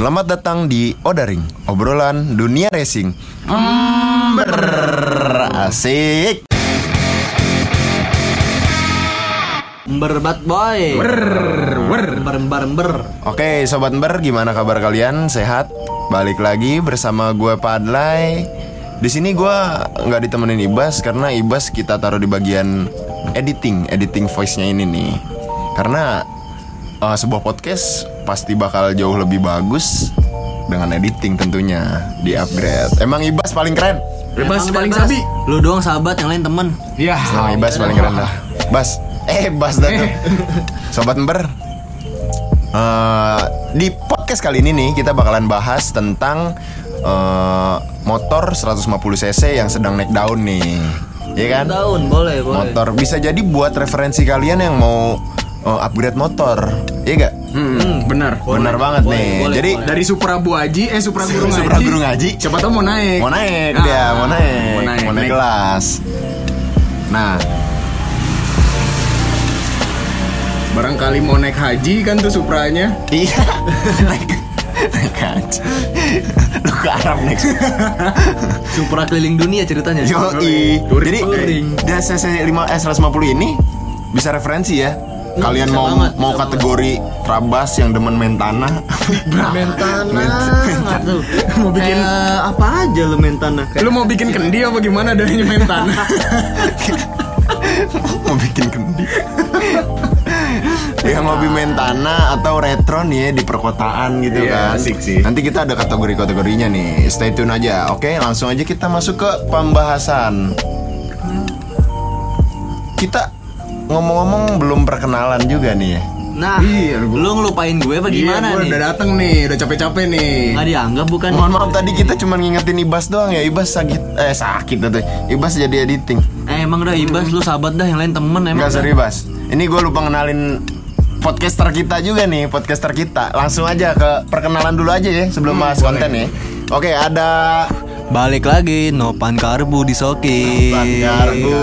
Selamat datang di Odaring, obrolan dunia racing. Ember, asik. Berbat boy. Ber, ber, ber, ber, ber. Oke, sobat Ember, gimana kabar kalian? Sehat? Balik lagi bersama gue Padlay. Di sini gue nggak ditemenin Ibas karena Ibas kita taruh di bagian editing, editing voice-nya ini nih. Karena uh, sebuah podcast pasti bakal jauh lebih bagus dengan editing tentunya di upgrade. Emang Ibas paling keren. Bebas Emang paling sabi. Lu doang sahabat, yang lain temen. Iya. Emang Ibas paling keren dah. Bas, eh Bas dah tuh. Sobat Ember. Eh, di podcast kali ini nih kita bakalan bahas tentang eh, motor 150 cc yang sedang naik daun nih. Iya kan? Daun, boleh, boleh. Motor bisa jadi buat referensi kalian yang mau eh, upgrade motor. Iya gak? Hmm, benar. Benar banget boleh, nih. boleh, Jadi boleh. Dari Supra Bu Haji, eh Supra Guru Ngaji. Supra Guru Ngaji. Siapa tahu mau naik. mau naik Nah, dia, mau naik, Mau naik. mau naik kelas. Nah, Barangkali mau naik haji kan tuh Supranya. Iya Naik Naik haji Lu ke Arab next Supra keliling dunia ceritanya. Touring, Jadi touring. Dari CC 5 S 150 ini Bisa referensi ya Kalian bisa mau banget, mau kategori Trabas yang demen main tanah? Main tanah. Mau bikin- Kayak apa aja lu main tanah? Kayak Lu mau bikin kendi apa gimana dari main tanah? Mau bikin kendi. Yang hobi main tanah atau retro nih ya di perkotaan gitu Iya, kan. asik sih. Nanti kita ada kategori-kategorinya nih. Stay tune aja Oke? Langsung aja kita masuk ke pembahasan. Kita ngomong-ngomong belum perkenalan juga nih ya Nah, Iya, lu ngelupain gue apa gimana iya, gua nih? udah dateng nih, udah capek-capek nih. Nggak dianggap bukan? Mohon maaf tadi kita cuma ngingetin Ibas doang ya Ibas sakit Eh sakit tuh Ibas jadi editing Eh, emang dah Ibas lu sahabat dah, yang lain temen emang. Enggak dah. serius Bas Ini gue lupa ngenalin podcaster kita juga nih Podcaster kita Langsung aja ke perkenalan dulu aja ya Sebelum bahas konten ya Oke ada Balik lagi, Nopan Karbu di Soki. Ban Garbu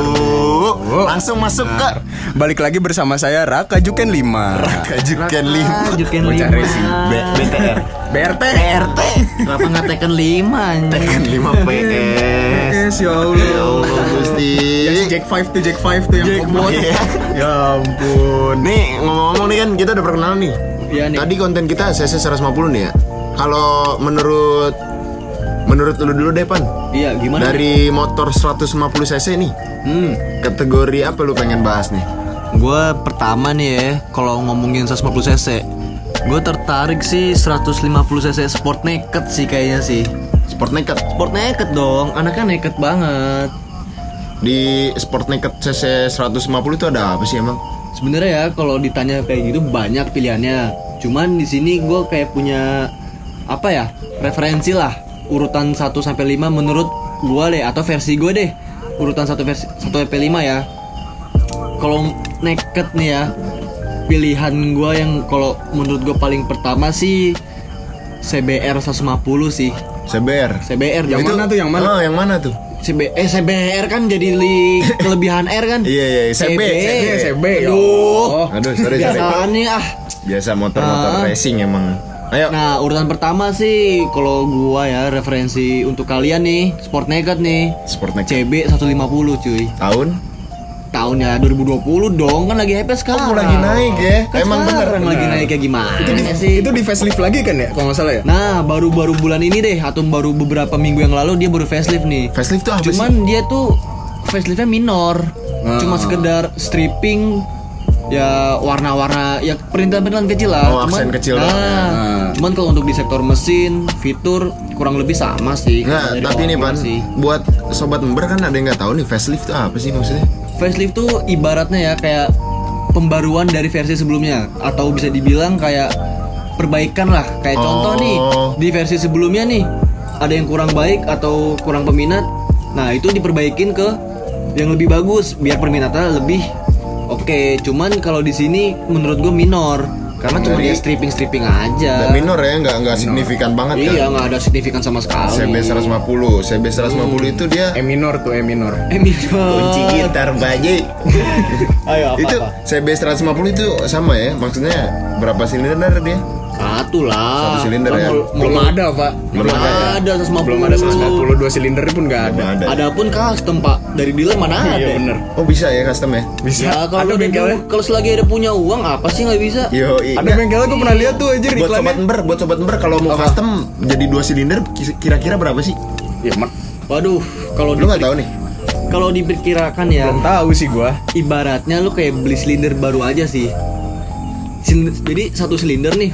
Langsung masuk ke Balik lagi bersama saya Raka Juken 5. Kajukan Ah, 5 Juken Bocah lima. racing. B- BTR BRT. RT Kenapa nggak Tekken lima? anjing? Tekan 5 PS Yes, ya Ya Allah. Allah Gusti si Jack 5 tuh Jack 5 tuh yang five. Ya ampun. Nih ngomong-ngomong nih kan kita udah perkenalan nih Iya nih. Tadi konten kita CC 150 nih ya Kalau menurut Menurut lu dulu deh Pan Iya, gimana? Dari motor 150 cc nih Hmm. Kategori apa lu pengen bahas nih? Gue pertama nih ya, kalau ngomongin 150 cc, gue tertarik sih 150 cc sport naked sih kayaknya sih. Sport Naked Sport naked dong, anaknya naked banget. Di Sport Naked cc 150 itu ada apa sih emang? Sebenarnya ya kalau ditanya kayak gitu banyak pilihannya. Cuman di sini gue kayak punya apa ya referensi lah urutan 1 sampai 5 menurut gue deh atau versi gue deh urutan 1 versi 1 sampai 5 ya. Kalau naked nih ya pilihan gue yang kalau menurut gue paling pertama sih CBR 150 sih. CBR CBR Yang jadi mana tuh yang mana? Oh, yang mana tuh? CB, eh CBR kan jadi li, kelebihan R kan? Iya, iya, CB, CB, CB. Aduh. Aduh, sorry, sorry. Biasaan nih ah. Biasa motor-motor Ah. racing emang. Ayo. Nah, urutan pertama sih kalau gua ya referensi untuk kalian nih, Sport Naked nih. Sport Naked CB 150 cuy. tahun Tahunnya 2020 dong, kan lagi hype sekarang. Oh, lagi naik ya. Kan Emang bener. sekarang lagi naik kayak gimana Itu di, sih? itu di facelift lagi kan ya kalau nggak salah ya? Nah, baru-baru bulan ini deh atau baru beberapa minggu yang lalu dia baru facelift nih. Facelift tuh apa Cuman sih? dia tuh faceliftnya minor. Ah. Cuma sekedar stripping ya warna-warna ya perintilan-perintilan kecil lah. Oh, aksen kecil Nah, doang ya. Ah. cuman kalau untuk di sektor mesin, fitur kurang lebih sama sih. Dari tapi awal Pan, sih. buat sobat member kan ada yang nggak tahu nih facelift tuh apa sih maksudnya? Facelift tuh ibaratnya ya kayak pembaruan dari versi sebelumnya atau bisa dibilang kayak perbaikan lah. Kayak contoh Oh. nih di versi sebelumnya nih ada yang kurang baik atau kurang peminat. Nah, itu diperbaikin ke yang lebih bagus biar peminatnya lebih oke. Cuman kalau di sini menurut gue minor karena cuma dia stripping stripping aja. Dan minor ya, nggak nggak signifikan banget kan? Iya, nggak ada signifikan sama sekali. CB 150, CB 150 itu dia E minor tuh E minor. Eh minor. kunci gitar bayi. Ayo apa, itu apa? CB 150 itu sama ya? Maksudnya berapa silinder dia? Satu lah. Satu silinder ya? mau- Belum ada, Pak. Belum ada 150. Belum ada 150 dua silinder pun nggak ada. Ada. Adapun custom pak dari dealer mana ada? Iya bener. Oh bisa ya custom ya? Bisa. Ya kalau ada ada bengkelnya. kalau selagi ada punya uang apa sih nggak bisa? Yo, Ada bengkelnya gue pernah lihat tuh aja buat sobat ember, buat sobat ember kalau mau custom jadi dua silinder kira-kira berapa sih? Ya. Waduh, kalau Lu nggak tahu nih? kalau diperkirakan ya Belum tahu sih gua. ibaratnya lu kayak beli silinder baru aja sih. Sin- jadi satu silinder nih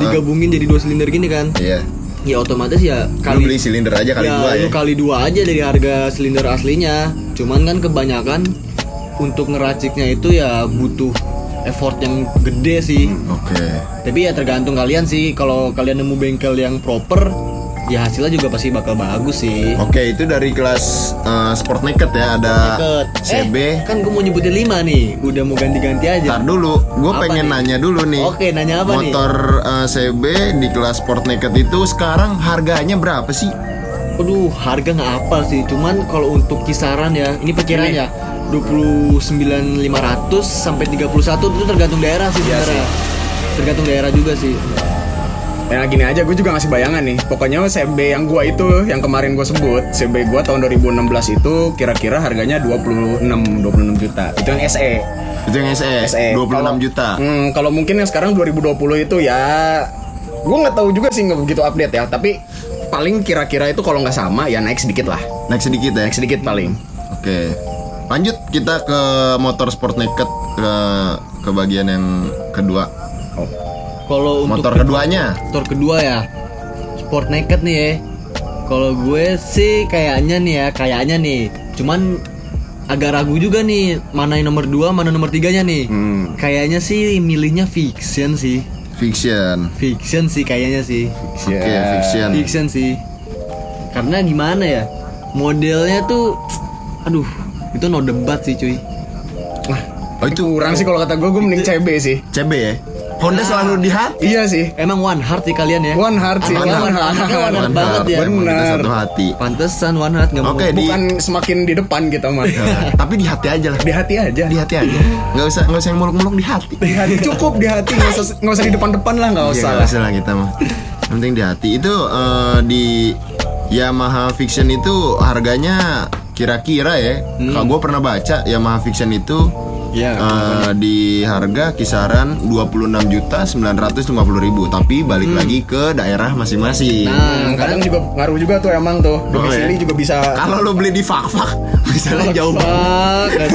Digabungin jadi dua silinder gini kan? Iya. Ya otomatis ya Lu kali beli silinder aja kali ya, dua ya. lu kali dua aja dari harga silinder aslinya. Cuman kan kebanyakan untuk ngeraciknya itu ya butuh effort yang gede sih. Oke. Tapi ya tergantung kalian sih. Kalau kalian nemu bengkel yang proper, ya hasilnya juga pasti bakal bagus sih. Oke, itu dari kelas eh, Sport Naked ya, ada Deket. CB. Eh, kan gue mau nyebutin 5 nih. Udah mau ganti-ganti aja. Ntar dulu, gue pengen nih? nanya dulu nih. Oke, nanya apa nih? Motor eh, CB di kelas Sport Naked itu sekarang harganya berapa sih? Aduh, harga nggak apa sih. Cuman kalau untuk kisaran ya, ini perkiraan ya. 29.500 sampai 31 itu tergantung daerah sih Iya sebenarnya. Tergantung daerah juga sih. Ya gini aja, gue juga ngasih bayangan nih. Pokoknya CB yang gua itu, yang kemarin gue sebut, CB gua tahun 2016 itu kira-kira harganya 26, 26 juta. Itu yang SE. Itu yang SE, SE. 26 Kalau- juta. Hmm, kalau mungkin yang sekarang 2020 itu ya, gue nggak tahu juga sih nggak begitu update ya. Tapi paling kira-kira itu kalau nggak sama ya naik sedikit lah, Naik sedikit ya. naik sedikit paling. Oke. Lanjut kita ke motor Sport Naked ke ke bagian yang kedua. Oh. Kalau untuk Motor keduanya. motor kedua ya, Sport Naked nih ya. Kalau gue sih kayaknya nih ya, kayaknya nih. Cuman agak ragu juga nih mana yang nomor 2 mana nomor tiganya nih. Hmm, Kayaknya sih milihnya fiction sih. fiction. Fiction sih kayaknya sih. Oke, fiction. Fiction sih. Karena gimana ya? Modelnya tuh aduh, itu no debat sih cuy. Nah, Oh itu kurang sih kalau kata gue, gue mending CB sih. CB ya. Honda selalu di hati. Iya sih. Emang one heart sih kalian ya? One heart sih. One heart. Anaknya one heart banget ya. Benar. satu hati. Pantesan one heart nggak mau. Oke, di Bukan semakin di depan kita mah. Nah, tapi di hati aja lah. Di hati aja. Di hati aja. Nggak usah nggak usah yang muluk-muluk di hati. Di hati cukup di hati nggak usah nggak usah di depan-depan lah nggak Iya, usah lah. usah lah kita mah. Yang penting di hati. Itu eh, di Yamaha Fiction itu harganya kira-kira ya. Hmm. Kalau gue pernah baca Yamaha Fiction itu Iya. eh, di harga kisaran 26 juta 950 ribu tapi balik Hmm. lagi ke daerah masing-masing. Nah, kadang juga ngaruh juga tuh emang tuh. Domisili ya? juga bisa kalau lo beli di fak-fak misalnya jauh banget.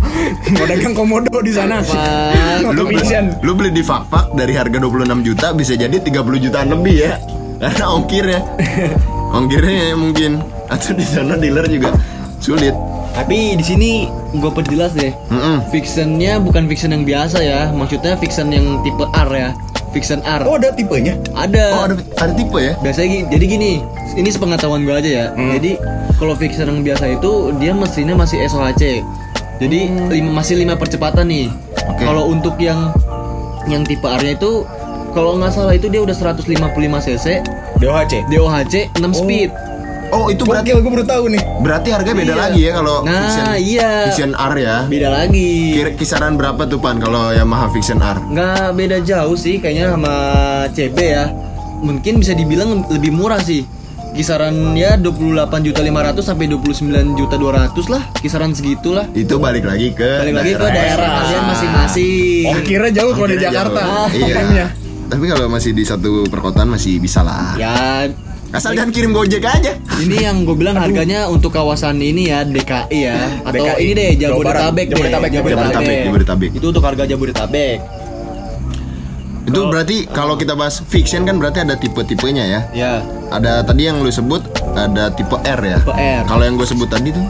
mau dagang komodo di sana. Lu beli, lu beli di fak-fak dari harga 26 juta bisa jadi 30 jutaan lebih ya. Karena ongkirnya. Ongkirnya ya mungkin. Atau di sana dealer juga sulit Tapi di sini gue perjelas deh. Mm-mm. Fictionnya bukan fiction yang biasa ya. Maksudnya fiction yang tipe R ya. Fiction R. oh ada tipenya Ada. oh ada ada tipe ya Biasanya jadi gini, ini sepengetahuan gue aja ya. Hmm. Jadi kalau fiction yang biasa itu dia mesinnya masih SOHC. Jadi lima, masih lima percepatan nih. Oke. Kalau untuk yang yang tipe R-nya itu kalau nggak salah itu dia udah 155 cc, DOHC DOHC 6 speed. Oh itu berarti Gokil gue baru tahu nih berarti harga beda Iya. lagi ya kalau Nah, fiction iya. fiction R ya Beda lagi. Kira kisaran berapa tuh pan kalau Yamaha Fiction R nggak beda jauh sih kayaknya sama CB ya mungkin bisa dibilang lebih murah sih kisaran ya 28 juta 500 sampai 29 juta 200 lah kisaran segitulah itu balik lagi ke balik lagi ke daerah kalian masing-masing oh kira jauh kalau di Jakarta jauh. Iya. Tapi kalau masih di satu perkotaan masih bisa lah. ya Asal jangan kirim Gojek aja. ini yang gue bilang harganya untuk kawasan ini ya DKI ya atau DKI, ini deh. Jabodetabek deh Jabodetabek, Jabodetabek, Jabodetabek. itu untuk harga Jabodetabek Itu berarti kalau kita bahas fiction kan berarti ada tipe-tipenya ya. ya Ada tadi yang lu sebut ada tipe R ya. Tipe R. Kalau yang gue sebut tadi tuh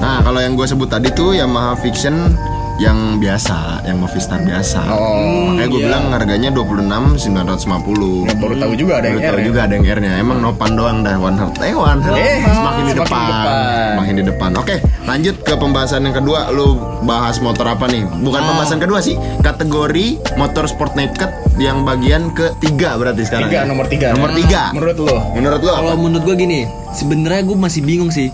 Nah, kalau yang gue sebut tadi tuh Yamaha Fiction yang biasa, yang Movistar biasa. Oh, Makanya gue iya. bilang harganya 26 950. Nggak baru tahu juga ada yang Baru tahu R ya. juga ada yang R-nya. Emang Nopan doang dah One Heart. Eh One Heart Eh, semakin di depan. depan. Semakin di depan. Oke, lanjut ke pembahasan yang kedua. Lu bahas motor apa nih? Bukan Ah. pembahasan kedua sih. Kategori motor sport naked yang bagian ketiga berarti sekarang. tiga ya? nomor tiga Nomor tiga. menurut lo Menurut lu Kalau menurut gue gini, sebenarnya gue masih bingung sih.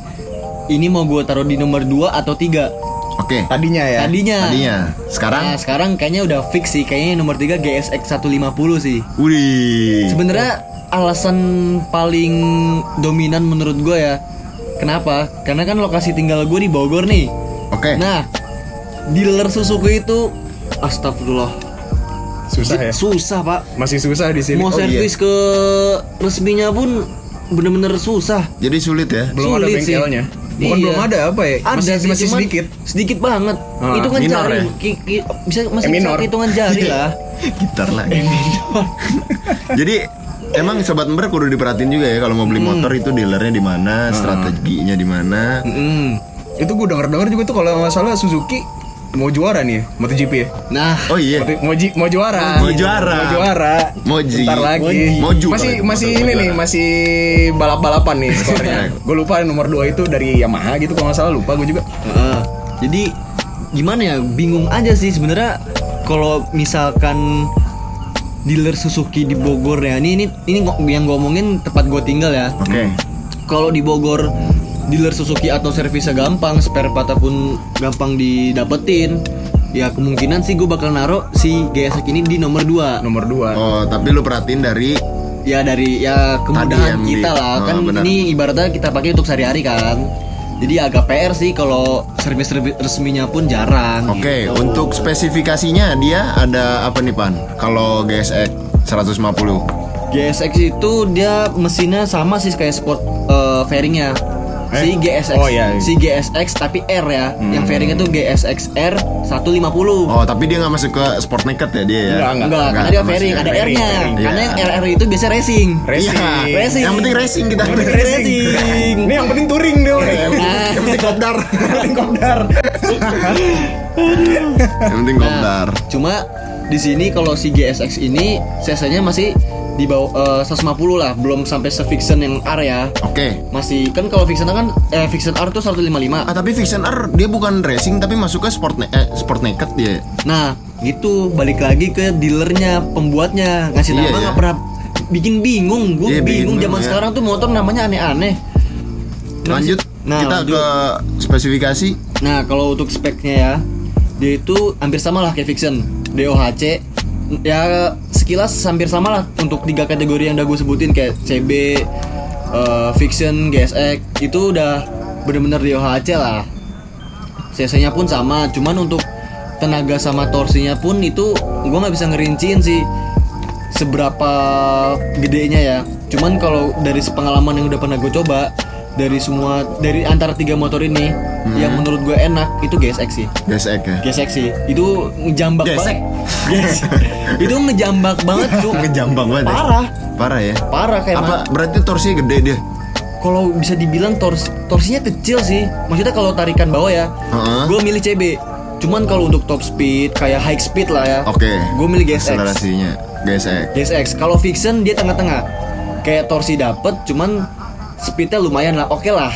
Ini mau gue taruh di nomor 2 atau 3 Oke. Tadinya ya. Tadinya. Tadinya. Sekarang Nah, sekarang kayaknya udah fix sih. Kayaknya nomor 3 GSX 150 sih. Wih. Sebenarnya alasan paling dominan menurut gue ya. Kenapa? Karena kan lokasi tinggal gue di Bogor nih. Oke. Nah, dealer Suzuki itu astagfirullah. Susah ya. Susah, Pak. Masih susah di sini. Mau Oh, iya. servis ke resminya pun bener-bener susah. Jadi sulit ya. belum ada Sulit sih. Bukan Iya. belum ada apa ya? Ada masih sih, masih sedikit. Sedikit banget. Ah, hitungan minor jari. ya? Ki- ki- bisa masih Eh, bisa minor. hitungan jari lah. Gitar lagi. Jadi emang sobat ember kudu diperhatiin juga ya kalau mau beli motor itu dealernya di mana, strateginya di mana. Mm. Itu gue denger dengar juga tuh kalau nggak salah Suzuki mau juara nih MotoGP ya. Nah, Oh iya. Mau, ji- mau juara. Mau juara. Mau juara. Moji. Bentar lagi. Moji. Moju Masih masih ini mau nih, masih balap-balapan nih skornya. gue lupa nomor 2 itu dari Yamaha gitu kalau nggak salah lupa gue juga. Heeh. jadi gimana ya? Bingung aja sih sebenarnya kalau misalkan dealer Suzuki di Bogor ya. Ini ini ini yang gue omongin tempat gue tinggal ya. Oke. Kalau di Bogor dealer Suzuki atau servisnya gampang, spare part pun gampang didapetin. Ya kemungkinan sih gue bakal naruh si GSX ini di nomor 2 Nomor 2. Oh, tapi lu perhatiin dari Ya dari ya kemudahan di- kita lah Oh, kan benar. ini ibaratnya kita pakai untuk sehari-hari kan. Jadi agak PR sih kalau servis resminya pun jarang. Oke, gitu. untuk spesifikasinya dia ada apa nih, Pan? Kalau GSX 150. GSX itu dia mesinnya sama sih kayak sport eh, fairingnya. Si GSX, Oh, iya. si GSX tapi R ya. Yang fairingnya tuh GSX R 150. Oh, tapi dia nggak masuk ke sport naked ya dia ya? Enggak, Enggak, Enggak, karena dia fairing, ada fairing, R-nya. fairing. Karena Iya. yang RR itu biasa racing. Racing. Iya. Racing. Yang penting racing kita. Yang penting racing. Ini yang penting touring deh. Nah. Yang penting kopdar. Yang penting kopdar. Yang penting kopdar. Cuma di sini kalau si GSX ini cc-nya masih di bawah eh, 150 lah, belum sampai se-Vixen yang R ya. Oke. Masih kan kalau Vixen kan eh Vixen R tuh 155. Ah, tapi Vision R dia bukan racing tapi masuk ke sport eh, sport naked dia. Nah, gitu balik lagi ke dealernya, pembuatnya ngasih Iya, nama iya. nggak pernah bikin bingung. Gue Iya, bikin bingung zaman bingung, ya. sekarang tuh motor namanya aneh-aneh. Lanjut Nah, kita lanjut. ke spesifikasi. Nah, kalau untuk speknya ya, dia itu hampir sama lah kayak Vixen, DOHC. Ya sekilas hampir sama lah untuk tiga kategori yang udah gue sebutin kayak CB, eh, Vixen, GSX itu udah bener-bener DOHC lah. CC-nya pun sama, cuman untuk tenaga sama torsinya pun itu gue nggak bisa ngerinciin sih seberapa gedenya ya. Cuman kalau dari pengalaman yang udah pernah gue coba dari semua dari antara tiga motor ini yang menurut gue enak itu GSX sih. GSX ya. GSX sih. Itu ngejambak Gesek. banget. Itu ngejambak banget tuh. Ngejambang banget. ya? Parah. Parah ya. Parah kayak Apa ma- berarti torsinya gede dia? kalau bisa dibilang tors torsinya kecil sih. Maksudnya kalau tarikan bawah ya, Heeh. gue milih CB. Cuman kalau untuk top speed kayak high speed lah ya. Oke. Gue milih GSX. Akselerasinya GSX. GSX. Kalau Vixen dia tengah-tengah. Kayak torsi dapet, cuman speednya lumayan lah. Oke lah.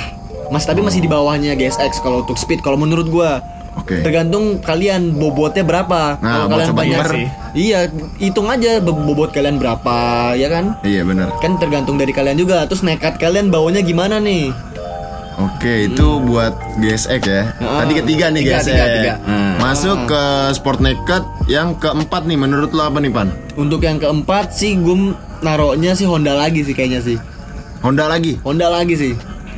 Mas tapi masih di bawahnya GSX kalau untuk speed. Kalau menurut gua. Oke. Tergantung kalian bobotnya berapa. Nah, kalau kalian banyak sih. Iya, hitung aja bobot kalian berapa, ya kan? Iya benar. Kan tergantung dari kalian juga. Terus nekat kalian bawanya gimana nih? Oke, itu buat GSX ya. Ah. Tadi ketiga nih Tiga, GSX. tiga, tiga. Hmm. Masuk ke Sport Naked yang keempat nih menurut lo apa nih, Pan? Untuk yang keempat sih gue naruhnya sih Honda lagi sih kayaknya sih. Honda lagi. Honda lagi sih.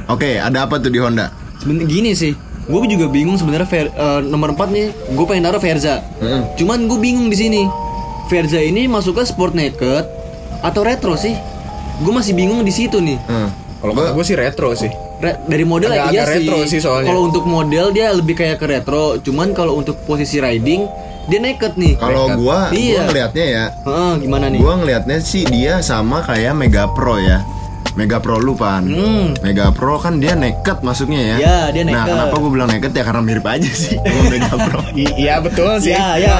Oke, ada apa tuh di Honda? Sebenarnya gini sih, gue juga bingung sebenarnya eh, nomor 4 nih, gue pengen naruh Verza. Heeh. Cuman gue bingung di sini. Verza ini masuk ke sport naked atau retro sih? Gue masih bingung di situ nih. Hmm. Kalau kata gue sih retro sih. Re- dari model Agak- iya agak sih. retro sih soalnya. Kalau untuk model dia lebih kayak ke retro. Cuman kalau untuk posisi riding dia naked nih. Kalau gua Iya. ngelihatnya ya, Heeh, gimana nih? gua ngelihatnya sih dia sama kayak Mega Pro ya. Mega Pro lu pan. Hmm. Mega Pro kan dia naked masuknya ya. Iya, dia Nah, naked. kenapa gua bilang naked ya karena mirip aja sih sama Mega Pro. Iya betul sih. Iya, iya.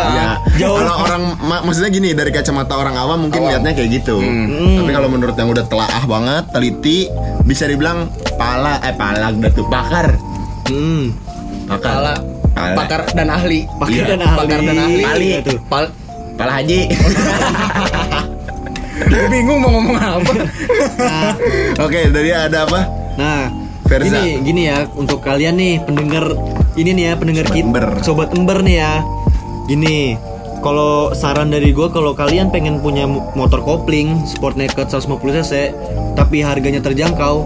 Ya, kalau orang ma- maksudnya gini dari kacamata orang awam mungkin Awam. lihatnya kayak gitu. Hmm. Tapi kalau menurut yang udah telaah banget, teliti, bisa dibilang pala eh pala udah tuh pakar. Hmm. Pala, Pala. pakar dan ahli. Pakar Iya, dan ahli. Pakar dan ahli. Ahli. Itu. Pal Pala haji. Gue bingung mau ngomong apa. Nah, Oke, dari ada apa? nah Verza. gini gini ya untuk kalian nih pendengar ini nih ya pendengar Sobat kita, Ember. sobat ember nih ya. Gini, kalau saran dari gue kalau kalian pengen punya mo- motor kopling sport naked 150 cc tapi harganya terjangkau,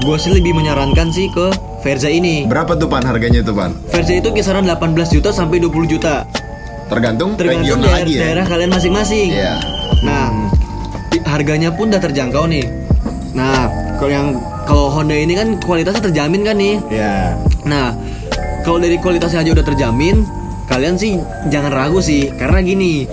gue sih lebih menyarankan sih ke Verza ini. Berapa tuh pan harganya tuh pan? Verza itu kisaran 18 juta sampai 20 juta. Tergantung, Tergantung regional daerah, lagi ya. daerah kalian masing-masing. Iya. Nah, harganya pun udah terjangkau nih. Nah, kalau yang kalau Honda ini kan kualitasnya terjamin kan nih. Ya. Nah, kalau dari kualitasnya aja udah terjamin, kalian sih jangan ragu sih, karena gini,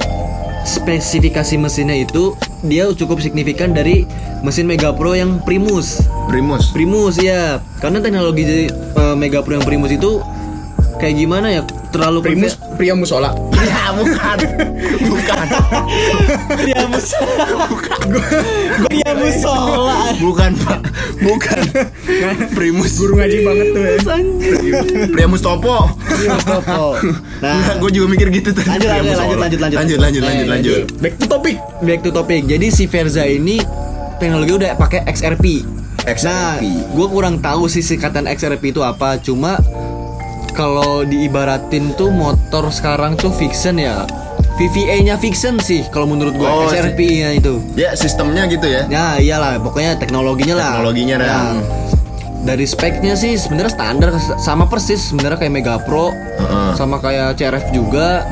spesifikasi mesinnya itu dia cukup signifikan dari mesin Mega Pro yang Primus. Primus. Primus ya, karena teknologi eh, Mega Pro yang Primus itu kayak gimana ya? Terlalu Primus pria musola. Ya bukan. bukan. Primus. Primus sola. Bukan, Pak. Bukan. Primus. Guru ngaji banget tuh ya. Primus Topo. Primus Topo. Nah, gue juga mikir gitu tadi. Lanjut, lanjut, lanjut, lanjut, lanjut. lanjut, lanjut, lanjut, lanjut. Back to topic. back to topic. Jadi si Verza ini teknologi udah pakai XRP. XRP. Nah, gue kurang tahu sih singkatan XRP itu apa. Cuma kalau diibaratin tuh motor sekarang tuh fiction ya. VVA-nya fiction sih kalau menurut gue Oh, XRP-nya itu. Ya sistemnya gitu ya. Ya iyalah, pokoknya teknologinya lah. Teknologinya dah. Nah, dari speknya sih sebenarnya standar sama persis sebenarnya kayak Mega Pro, Heeh. sama kayak CRF juga.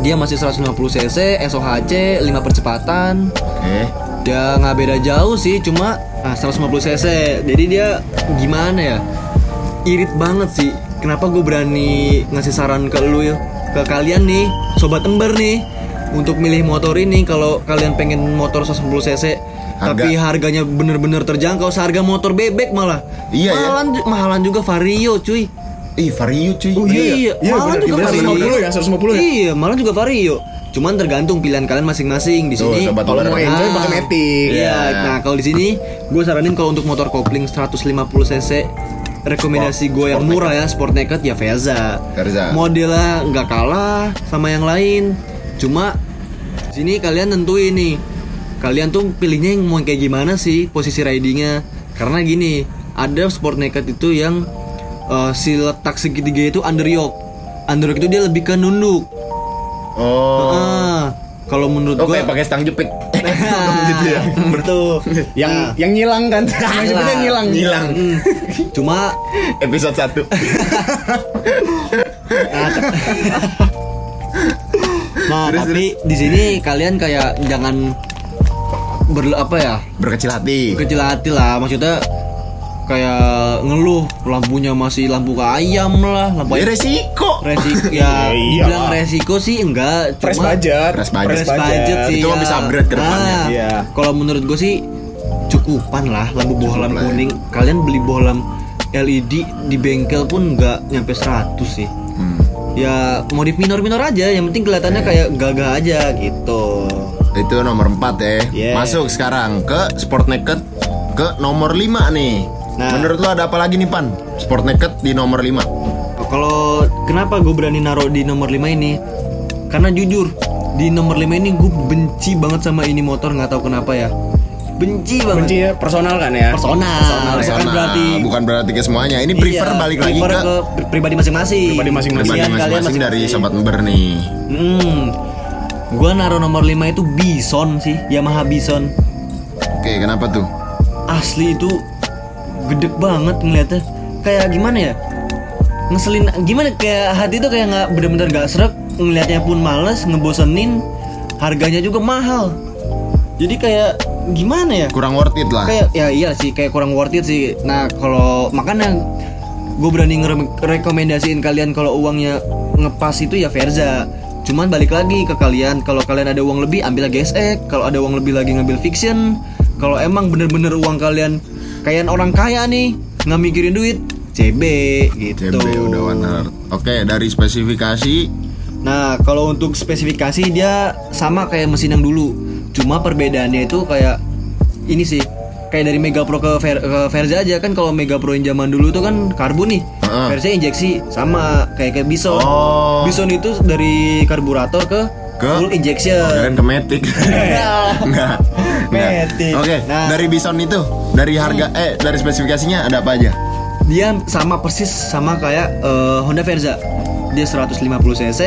Dia masih 150 cc, SOHC, 5 percepatan. Oke. Ya nggak beda jauh sih, cuma nah, 150 cc. Jadi dia gimana ya? Irit banget sih. Kenapa gue berani ngasih saran ke lu ya? Ke kalian nih, sobat ember nih, untuk milih motor ini kalau kalian pengen motor 150 cc Harga. tapi harganya bener-bener terjangkau seharga motor bebek malah. Iya, ya. mahalan, mahalan juga Vario cuy. Ih, Vario cuy. Oh iya, Iya, malah bener. juga Vario. 150 ya, 150 ya? Iya, malah juga Vario. Cuman tergantung pilihan kalian masing-masing di sini. Kalau mau enjoy pakai Matic. Iya, Iya. nah kalau di sini gue saranin kalau untuk motor kopling 150 cc rekomendasi gue yang murah ya sport naked ya. Verza. Modelnya nggak kalah sama yang lain. Cuma sini kalian tentuin nih. Kalian tuh pilihnya yang mau kayak gimana sih posisi ridingnya? Karena gini, ada sport naked itu yang eh, si letak segitiga itu under yoke. Under yoke itu dia lebih ke nunduk. Oh. Ah, kalau menurut Oke, gue pakai stang jepit. Gitu ya. Betul. Yang Nah, yang ngilang kan. Yang sebutnya ngilang. Ngilang. Hmm. Cuma Episode 1. nah Terus, tapi di sini kalian kayak jangan ber apa ya Berkecil hati. kecil hati lah maksudnya kayak ngeluh lampunya masih lampu ke ayam lah lampu Ya ayam resiko. resiko ya Ya dibilang iyalah. resiko sih enggak Press cuma budget. Press budget. press budget sih Itu ya. bisa upgrade ke depannya. Nah, Iya. kalau menurut gue sih cukupan lah lampu bohlam ya. kuning kalian beli bohlam LED di bengkel pun nggak nyampe 100 sih Hmm. ya modif minor-minor aja yang penting kelihatannya kayak gagah aja gitu Itu nomor 4 ya. Yeah. Masuk sekarang ke Sport Naked ke nomor 5 nih. Nah. Menurut lo ada apa lagi nih, Pan? Sport Naked di nomor 5. kalau kenapa gue berani naruh di nomor 5 ini karena jujur di nomor 5 ini gue benci banget sama ini motor nggak tahu kenapa ya benci banget Benci ya personal kan ya. personal, bukan Personal, berarti bukan berarti ke semuanya. Ini prefer Iya, balik lagi prefer ke, pri- pribadi masing-masing Pribadi masing-masing. pribadi Kalian- kalian masing-masing dari sobat member nih. Hmm. Gua naruh nomor 5 itu Bison sih, Yamaha Bison. Oke, kenapa tuh? Asli itu gede banget ngeliatnya. Kayak gimana ya? Ngeselin gimana kayak hati tuh kayak nggak bener-bener gak serak ngelihatnya pun males, ngebosenin, harganya juga mahal. Jadi kayak gimana ya? Kurang worth it lah. Kayak ya iya sih kayak kurang worth it sih. Nah, kalau makanya gue berani ngerekomendasiin kalian kalau uangnya ngepas itu ya Verza. Cuman balik lagi ke kalian, kalau kalian ada uang lebih ambil GSX, kalau ada uang lebih lagi ngambil fiction. Kalau emang bener-bener uang kalian kayak orang kaya nih, nggak mikirin duit, CB gitu. CB udah one heart. Oke, dari spesifikasi Nah, kalau untuk spesifikasi dia sama kayak mesin yang dulu. Cuma perbedaannya itu kayak ini sih. Kayak dari Mega Pro ke, Ver- ke Verza aja kan kalau Mega Pro yang zaman dulu tuh kan karbon nih. Verza injeksi sama kayak kayak Bison. Oh. Bison itu dari karburator ke, Ke? full injection. keren ke Matic. Enggak. Enggak. Matic. Oke, Nah. dari Bison itu, dari harga eh dari spesifikasinya ada apa aja? dia sama persis sama kayak eh, Honda Verza. Dia 150 cc,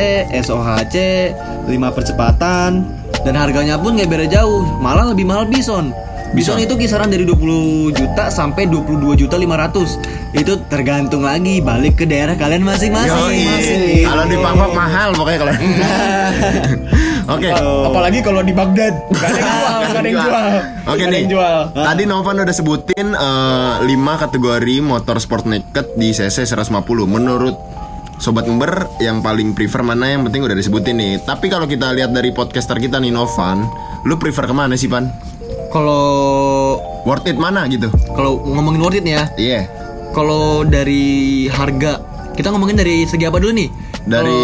SOHC, 5 percepatan dan harganya pun nggak beda jauh, malah lebih mahal Bison. Bison itu kisaran dari 20 juta sampai 22 juta 500. Itu tergantung lagi balik ke daerah kalian masing-masing. Kalau di Papua mahal pokoknya kalau. Oke. Apalagi kalau di Baghdad, gak ada yang jual, gak ada yang jual. Oke ada nih. jual. Tadi Novan udah sebutin 5 kategori motor sport naked di CC 150. Menurut Sobat Member yang paling prefer mana yang penting udah disebutin nih. Tapi kalau kita lihat dari podcaster kita nih Novan, lu prefer ke mana sih Pan? Kalau Worth it mana gitu? kalau ngomongin worth it ya, Iya. Kalau dari harga, kita ngomongin dari segi apa dulu nih? Dari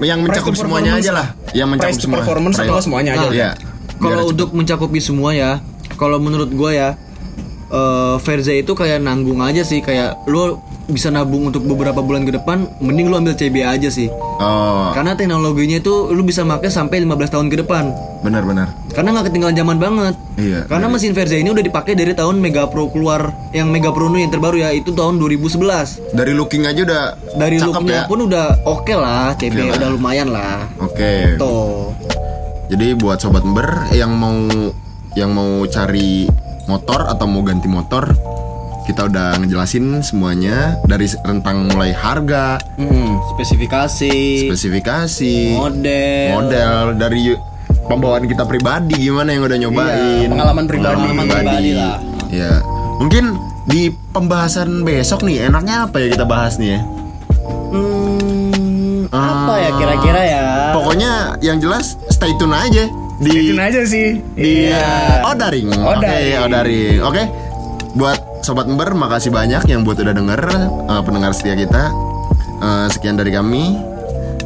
yang price mencakup semuanya aja lah. Yang mencakup Price to semua. performance atau semuanya aja. Nah, Iya. Kalau untuk mencakupi semua ya, kalau menurut gua ya, eh Verza itu kayak nanggung aja sih, kayak lu bisa nabung untuk beberapa bulan ke depan, mending lu ambil CB aja sih. Oh, Karena teknologinya itu lu bisa pakai sampai 15 tahun ke depan. benar-benar. Karena nggak ketinggalan zaman banget. Iya. Karena mesin Verza ini udah dipakai dari tahun Mega Pro keluar, yang Mega Pro yang terbaru ya, itu tahun 2011. Dari looking aja udah Dari cakep looknya ya. pun udah oke lah, CB Oke lah. udah lumayan lah. Oke. Tuh. Jadi buat sobat member yang mau yang mau cari motor atau mau ganti motor, kita udah ngejelasin semuanya dari rentang mulai harga, Spesifikasi, spesifikasi, model, model dari pembawaan kita pribadi gimana yang udah nyobain, pengalaman pribadi. Pengalaman pribadi lah. Ya, mungkin di pembahasan besok nih enaknya apa ya kita bahas nih ya? Hmm, apa ya kira-kira ya? Pokoknya yang jelas stay tune aja di Itu aja sih. di Iya. Odaring. Oke, Odaring. Odaring. Oke. Buat sobat member makasih banyak yang buat udah denger eh, pendengar setia kita. Eh, sekian dari kami.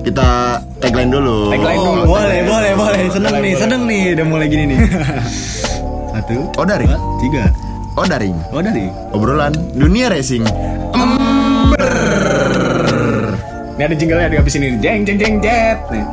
Kita tagline dulu. Tagline dulu. boleh, boleh, boleh. Seneng nih, seneng nih udah mulai gini nih. Satu, Odaring. dua, tiga. Odaring. Oh dari. Obrolan dunia racing. Ini ada jinglenya di habis ini. Jeng jeng jeng jet. Nih.